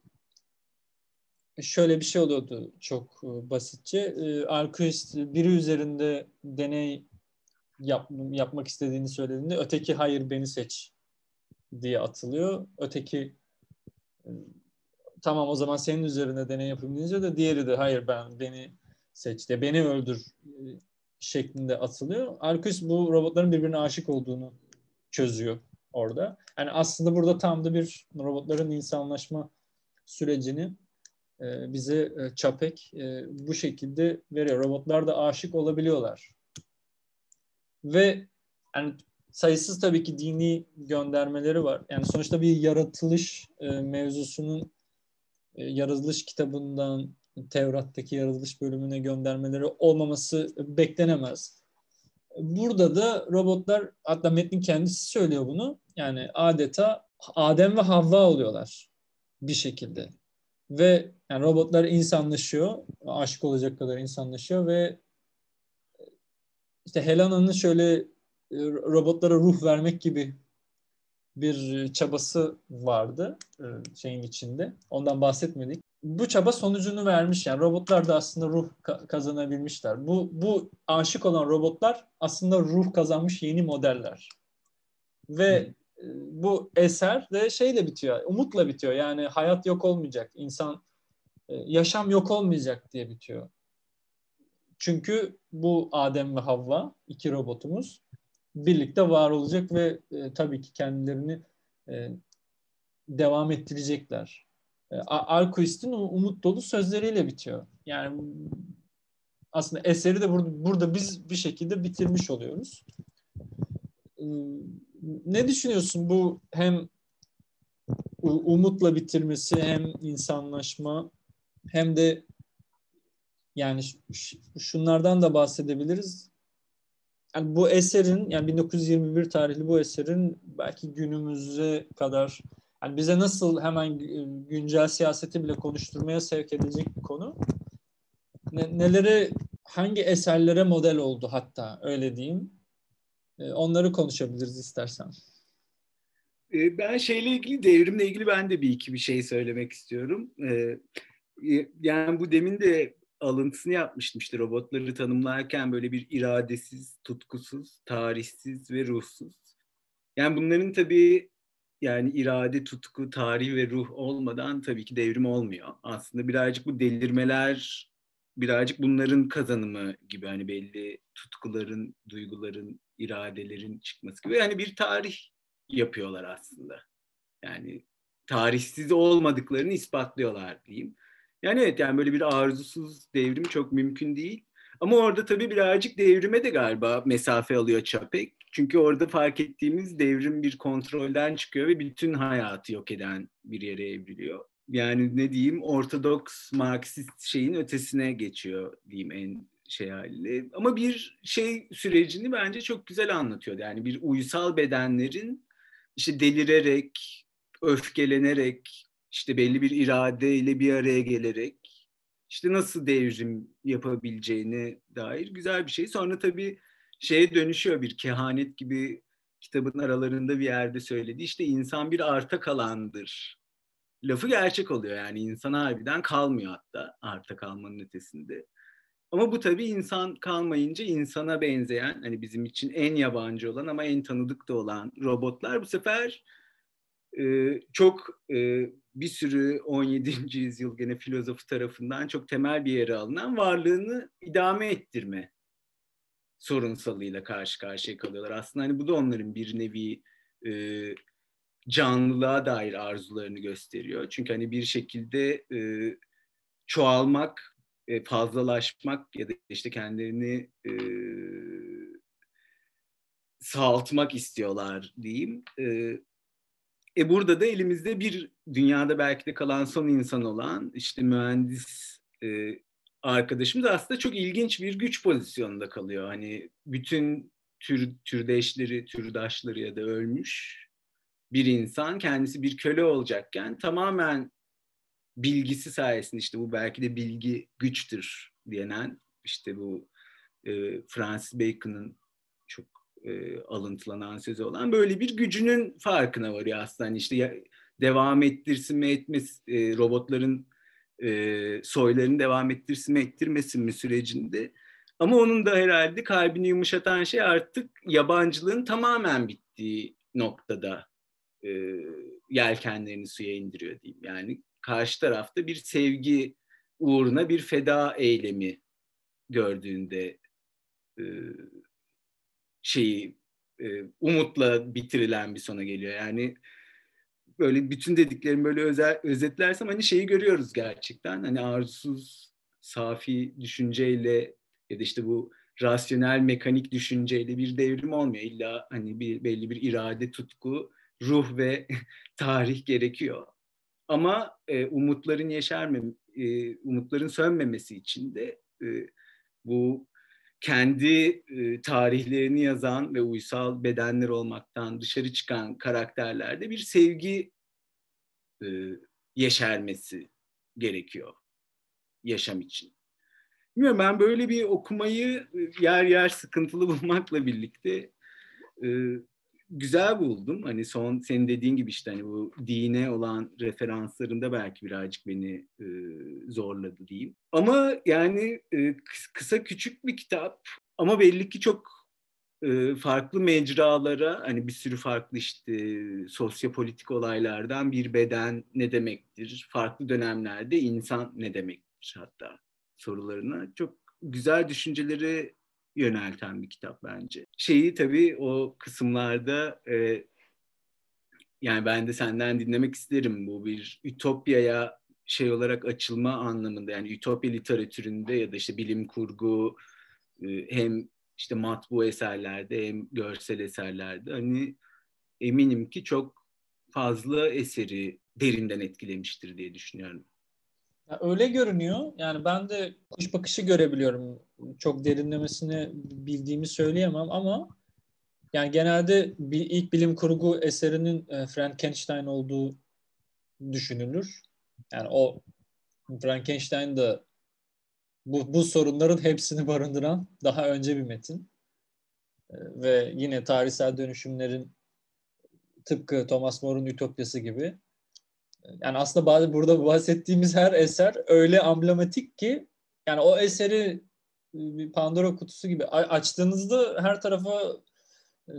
şöyle bir şey oluyordu çok e, basitçe. E, Arquist biri üzerinde deney yap, yapmak istediğini söylediğinde öteki hayır beni seç diye atılıyor. Öteki e, tamam o zaman senin üzerinde deney yapayım deyince de diğeri de hayır ben beni seç de beni öldür e, şeklinde atılıyor. Arkus bu robotların birbirine aşık olduğunu çözüyor orada. Yani aslında burada tam da bir robotların insanlaşma sürecini e, bize e, Çapek bu şekilde veriyor. Robotlar da aşık olabiliyorlar. Ve yani sayısız tabii ki dini göndermeleri var. Yani sonuçta bir yaratılış mevzusunun yaratılış kitabından Tevrat'taki yaratılış bölümüne göndermeleri olmaması beklenemez. Burada da robotlar hatta metnin kendisi söylüyor bunu. Yani adeta Adem ve Havva oluyorlar bir şekilde. Ve yani robotlar insanlaşıyor. Aşık olacak kadar insanlaşıyor ve işte Helena'nın şöyle e, robotlara ruh vermek gibi bir çabası vardı e, şeyin içinde. Ondan bahsetmedik bu çaba sonucunu vermiş yani robotlar da aslında ruh kazanabilmişler. Bu bu aşık olan robotlar aslında ruh kazanmış yeni modeller. Ve hmm. bu eser de şeyle bitiyor, umutla bitiyor. Yani hayat yok olmayacak. İnsan e, yaşam yok olmayacak diye bitiyor. Çünkü bu Adem ve Havva iki robotumuz birlikte var olacak ve e, tabii ki kendilerini e, devam ettirecekler. E, Alquist'in umut dolu sözleriyle bitiyor. Yani aslında eseri de burada, burada biz bir şekilde bitirmiş oluyoruz. E, ne düşünüyorsun bu hem umutla bitirmesi hem insanlaşma hem de yani şunlardan da bahsedebiliriz. Yani bu eserin yani 1921 tarihli bu eserin belki günümüze kadar yani bize nasıl hemen güncel siyaseti bile konuşturmaya sevk edecek bir konu. Ne, neleri hangi eserlere model oldu hatta öyle diyeyim. E, onları konuşabiliriz istersen. E, ben şeyle ilgili, devrimle ilgili ben de bir iki bir şey söylemek istiyorum. E, yani bu demin de alıntısını yapmıştım işte robotları tanımlarken böyle bir iradesiz, tutkusuz, tarihsiz ve ruhsuz. Yani bunların tabii yani irade, tutku, tarih ve ruh olmadan tabii ki devrim olmuyor. Aslında birazcık bu delirmeler birazcık bunların kazanımı gibi hani belli tutkuların, duyguların, iradelerin çıkması gibi. Yani bir tarih yapıyorlar aslında. Yani tarihsiz olmadıklarını ispatlıyorlar diyeyim. Yani evet yani böyle bir arzusuz devrim çok mümkün değil. Ama orada tabii birazcık devrime de galiba mesafe alıyor Çapek. Çünkü orada fark ettiğimiz devrim bir kontrolden çıkıyor ve bütün hayatı yok eden bir yere evriliyor. Yani ne diyeyim ortodoks Marksist şeyin ötesine geçiyor diyeyim en şey haliyle. Ama bir şey sürecini bence çok güzel anlatıyor. Yani bir uysal bedenlerin işte delirerek, öfkelenerek, işte belli bir iradeyle bir araya gelerek işte nasıl devrim yapabileceğine dair güzel bir şey. Sonra tabii şeye dönüşüyor bir kehanet gibi kitabın aralarında bir yerde söyledi. İşte insan bir arta kalandır. Lafı gerçek oluyor yani insan harbiden kalmıyor hatta arta kalmanın ötesinde. Ama bu tabii insan kalmayınca insana benzeyen hani bizim için en yabancı olan ama en tanıdık da olan robotlar bu sefer e, çok e, bir sürü 17. yüzyıl gene filozofu tarafından çok temel bir yere alınan varlığını idame ettirme sorunsalıyla karşı karşıya kalıyorlar. Aslında hani bu da onların bir nevi e, canlılığa dair arzularını gösteriyor. Çünkü hani bir şekilde e, çoğalmak, e, fazlalaşmak ya da işte kendilerini e, sağaltmak istiyorlar diyeyim. E, e burada da elimizde bir dünyada belki de kalan son insan olan işte mühendis e, arkadaşımız aslında çok ilginç bir güç pozisyonunda kalıyor. Hani bütün tür türdeşleri, türdaşları ya da ölmüş bir insan kendisi bir köle olacakken tamamen bilgisi sayesinde işte bu belki de bilgi güçtür diyenen işte bu e, Francis Bacon'ın çok e, alıntılanan sözü olan böyle bir gücünün farkına varıyor aslında. Hani işte ya, devam ettirsin mi etmez e, robotların e, soylarını devam ettirsin mi ettirmesin mi sürecinde. Ama onun da herhalde kalbini yumuşatan şey artık yabancılığın tamamen bittiği noktada e, yelkenlerini suya indiriyor diyeyim. Yani karşı tarafta bir sevgi uğruna bir feda eylemi gördüğünde e, şeyi e, umutla bitirilen bir sona geliyor. Yani böyle bütün dediklerimi böyle özel, özetlersem hani şeyi görüyoruz gerçekten. Hani arzusuz, safi düşünceyle ya da işte bu rasyonel mekanik düşünceyle bir devrim olmuyor. İlla hani bir belli bir irade, tutku, ruh ve tarih gerekiyor. Ama e, umutların yeşerme, e, umutların sönmemesi için de e, bu kendi e, tarihlerini yazan ve uysal bedenler olmaktan dışarı çıkan karakterlerde bir sevgi e, yeşermesi gerekiyor yaşam için. Bilmiyorum ben böyle bir okumayı yer yer sıkıntılı bulmakla birlikte e, güzel buldum. Hani son senin dediğin gibi işte hani bu dine olan referanslarında belki birazcık beni e, zorladı diyeyim. Ama yani e, kısa küçük bir kitap ama belli ki çok e, farklı mecralara hani bir sürü farklı işte sosyopolitik olaylardan bir beden ne demektir? Farklı dönemlerde insan ne demektir hatta sorularına çok güzel düşünceleri yönelten bir kitap bence. Şeyi tabii o kısımlarda e, yani ben de senden dinlemek isterim bu bir ütopyaya şey olarak açılma anlamında yani ütopya literatüründe ya da işte bilim kurgu e, hem işte matbu eserlerde hem görsel eserlerde hani eminim ki çok fazla eseri derinden etkilemiştir diye düşünüyorum. Ya öyle görünüyor. Yani ben de kuş bakışı görebiliyorum. Çok derinlemesine bildiğimi söyleyemem ama yani genelde bir ilk bilim kurgu eserinin e, Frankenstein olduğu düşünülür. Yani o Frankenstein da bu, bu sorunların hepsini barındıran daha önce bir metin. E, ve yine tarihsel dönüşümlerin tıpkı Thomas More'un Ütopyası gibi. Yani aslında burada bahsettiğimiz her eser öyle amblematik ki yani o eseri bir Pandora kutusu gibi açtığınızda her tarafa e,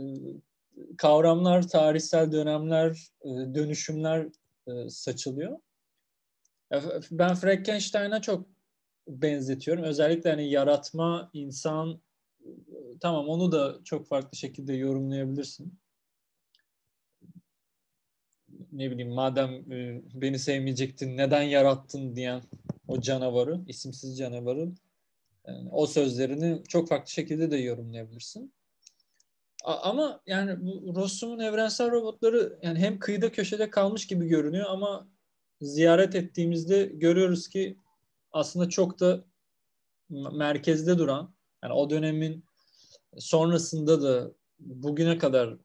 kavramlar, tarihsel dönemler, e, dönüşümler saçılıyor. Ben Frankenstein'a çok benzetiyorum. Özellikle hani yaratma, insan tamam onu da çok farklı şekilde yorumlayabilirsin. Ne bileyim madem e, beni sevmeyecektin neden yarattın diyen o canavarı, isimsiz canavarın yani o sözlerini çok farklı şekilde de yorumlayabilirsin. Ama yani bu Rossum'un evrensel robotları yani hem kıyıda köşede kalmış gibi görünüyor ama ziyaret ettiğimizde görüyoruz ki aslında çok da merkezde duran yani o dönemin sonrasında da bugüne kadar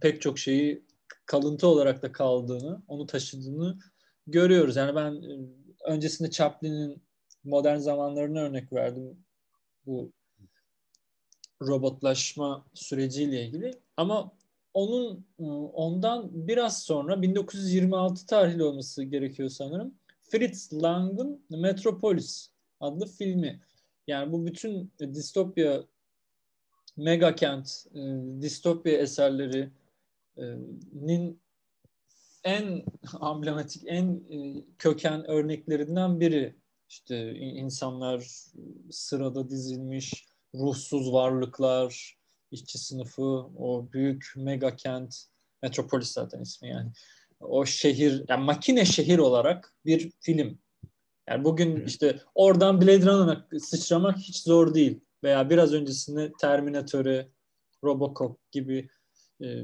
pek çok şeyi kalıntı olarak da kaldığını, onu taşıdığını görüyoruz. Yani ben e, öncesinde Chaplin'in modern zamanlarına örnek verdim bu robotlaşma süreciyle ilgili. Ama onun e, ondan biraz sonra 1926 tarihli olması gerekiyor sanırım. Fritz Lang'ın Metropolis adlı filmi. Yani bu bütün distopya mega kent, e, distopya eserlerinin en amblematik, en e, köken örneklerinden biri. İşte insanlar sırada dizilmiş, ruhsuz varlıklar, işçi sınıfı, o büyük mega kent, metropolis zaten ismi yani. O şehir, yani makine şehir olarak bir film. Yani bugün işte oradan Blade Runner'a sıçramak hiç zor değil. Veya biraz öncesinde Terminator'ı, Robocop gibi e,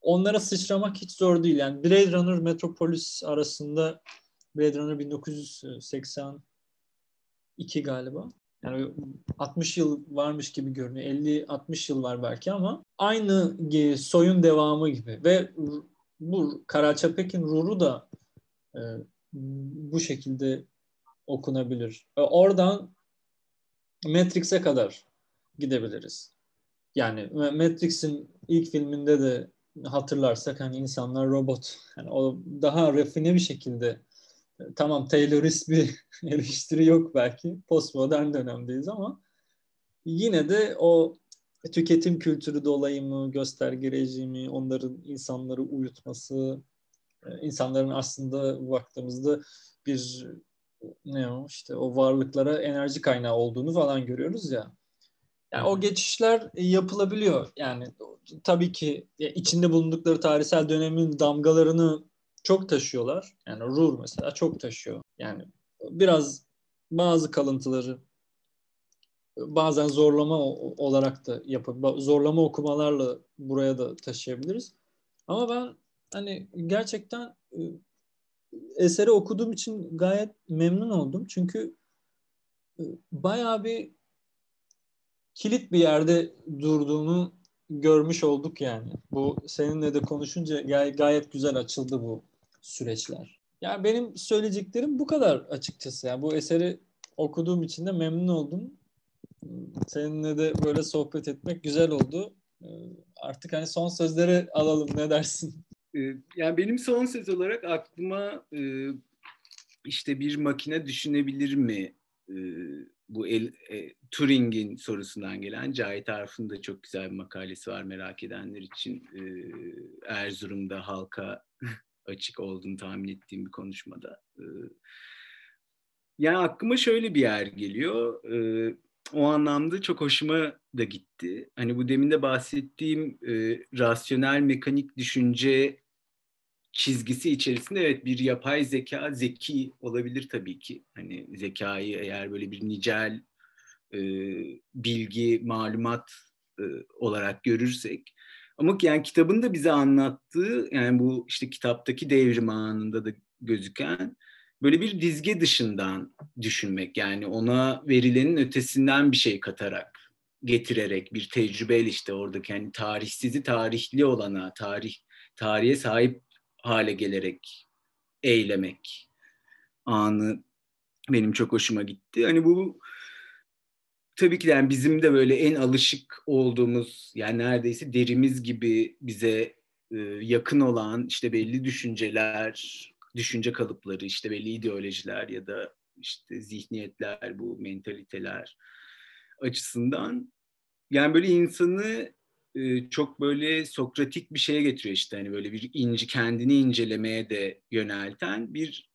onlara sıçramak hiç zor değil. Yani Blade Runner Metropolis arasında Blade Runner 1982 galiba. Yani 60 yıl varmış gibi görünüyor. 50-60 yıl var belki ama aynı soyun devamı gibi. Ve bu Karaçapek'in ruhu da e, bu şekilde okunabilir. E, oradan Matrix'e kadar gidebiliriz. Yani Matrix'in ilk filminde de hatırlarsak hani insanlar robot. Yani o daha rafine bir şekilde tamam Taylorist bir eleştiri yok belki. Postmodern dönemdeyiz ama yine de o tüketim kültürü dolayı mı, gösterge rejimi, onların insanları uyutması, e, insanların aslında baktığımızda bir ne o işte o varlıklara enerji kaynağı olduğunu falan görüyoruz ya. Yani o geçişler yapılabiliyor. Yani tabii ki içinde bulundukları tarihsel dönemin damgalarını çok taşıyorlar. Yani Rur mesela çok taşıyor. Yani biraz bazı kalıntıları bazen zorlama olarak da yapıp zorlama okumalarla buraya da taşıyabiliriz. Ama ben hani gerçekten e, eseri okuduğum için gayet memnun oldum. Çünkü e, bayağı bir kilit bir yerde durduğunu görmüş olduk yani. Bu seninle de konuşunca gay- gayet güzel açıldı bu süreçler. Yani benim söyleyeceklerim bu kadar açıkçası. Yani bu eseri okuduğum için de memnun oldum. Seninle de böyle sohbet etmek güzel oldu. Ee, artık hani son sözleri alalım ne dersin? Ee, yani benim son söz olarak aklıma e, işte bir makine düşünebilir mi e, bu el, e, Turing'in sorusundan gelen Cahit Arif'in de çok güzel bir makalesi var merak edenler için. Erzurum'da halka açık olduğunu tahmin ettiğim bir konuşmada. Yani aklıma şöyle bir yer geliyor. O anlamda çok hoşuma da gitti. Hani bu demin de bahsettiğim rasyonel mekanik düşünce çizgisi içerisinde evet bir yapay zeka zeki olabilir tabii ki. Hani zekayı eğer böyle bir nicel bilgi, malumat olarak görürsek. Ama yani kitabın da bize anlattığı yani bu işte kitaptaki devrim anında da gözüken böyle bir dizge dışından düşünmek yani ona verilenin ötesinden bir şey katarak getirerek bir tecrübeyle işte oradaki yani tarihsizi tarihli olana tarih tarihe sahip hale gelerek eylemek anı benim çok hoşuma gitti. Hani bu tabii ki yani bizim de böyle en alışık olduğumuz yani neredeyse derimiz gibi bize e, yakın olan işte belli düşünceler, düşünce kalıpları, işte belli ideolojiler ya da işte zihniyetler, bu mentaliteler açısından yani böyle insanı e, çok böyle sokratik bir şeye getiriyor işte. Hani böyle bir inci kendini incelemeye de yönelten bir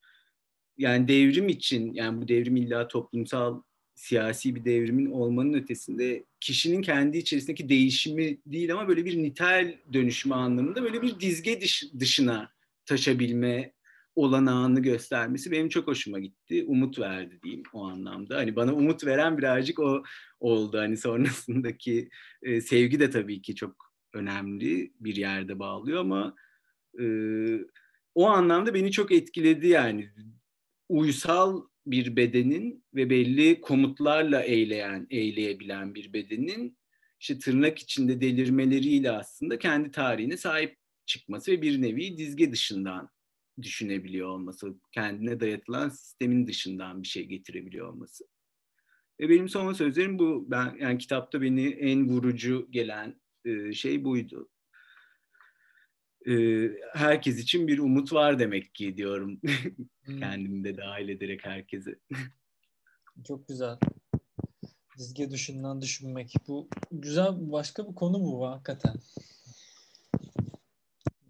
yani devrim için yani bu devrim illa toplumsal siyasi bir devrimin olmanın ötesinde kişinin kendi içerisindeki değişimi değil ama böyle bir nitel dönüşme anlamında böyle bir dizge dış, dışına taşabilme olanağını göstermesi benim çok hoşuma gitti. Umut verdi diyeyim o anlamda. Hani bana umut veren birazcık o oldu. Hani sonrasındaki e, sevgi de tabii ki çok önemli bir yerde bağlıyor ama e, o anlamda beni çok etkiledi yani. Uysal bir bedenin ve belli komutlarla eyleyen, eyleyebilen bir bedenin işte tırnak içinde delirmeleriyle aslında kendi tarihine sahip çıkması ve bir nevi dizge dışından düşünebiliyor olması, kendine dayatılan sistemin dışından bir şey getirebiliyor olması. Ve benim son sözlerim bu. Ben yani kitapta beni en vurucu gelen şey buydu. E, herkes için bir umut var demek ki diyorum. Hmm. Kendimi de dahil ederek herkese. Çok güzel. Dizge düşünden düşünmek. Bu güzel başka bir konu bu hakikaten.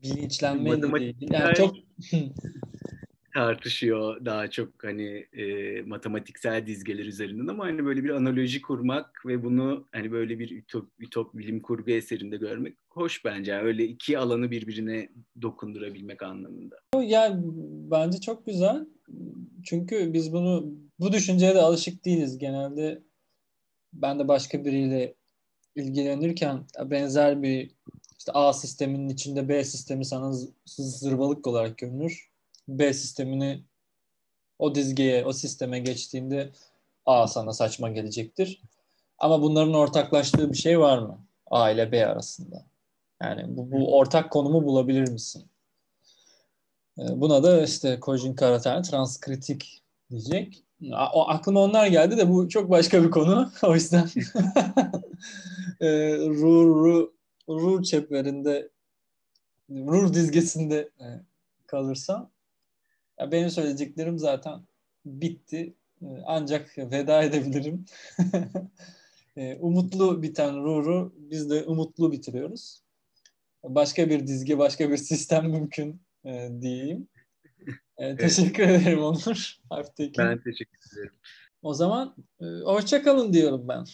Bilinçlenme de değil. Yani çok tartışıyor daha çok hani e, matematiksel dizgeler üzerinden ama hani böyle bir analoji kurmak ve bunu hani böyle bir ütop, ütop bilim kurgu eserinde görmek hoş bence. Yani öyle iki alanı birbirine dokundurabilmek anlamında. Yani bence çok güzel. Çünkü biz bunu bu düşünceye de alışık değiliz. Genelde ben de başka biriyle ilgilenirken benzer bir işte A sisteminin içinde B sistemi sana zırvalık olarak görünür. B sistemini o dizgeye, o sisteme geçtiğinde A sana saçma gelecektir. Ama bunların ortaklaştığı bir şey var mı? A ile B arasında. Yani bu, bu ortak konumu bulabilir misin? Ee, buna da işte Kojin Karatani transkritik diyecek. O, aklıma onlar geldi de bu çok başka bir konu. O yüzden e, Ru, Ru, Ru çeplerinde Rur dizgesinde e, kalırsam ya benim söyleyeceklerim zaten bitti. E, ancak veda edebilirim. E, umutlu biten Rur'u biz de umutlu bitiriyoruz. Başka bir dizge, başka bir sistem mümkün e, diyeyim. evet. Teşekkür ederim Onur. Ben teşekkür ederim. O zaman hoşçakalın diyorum ben.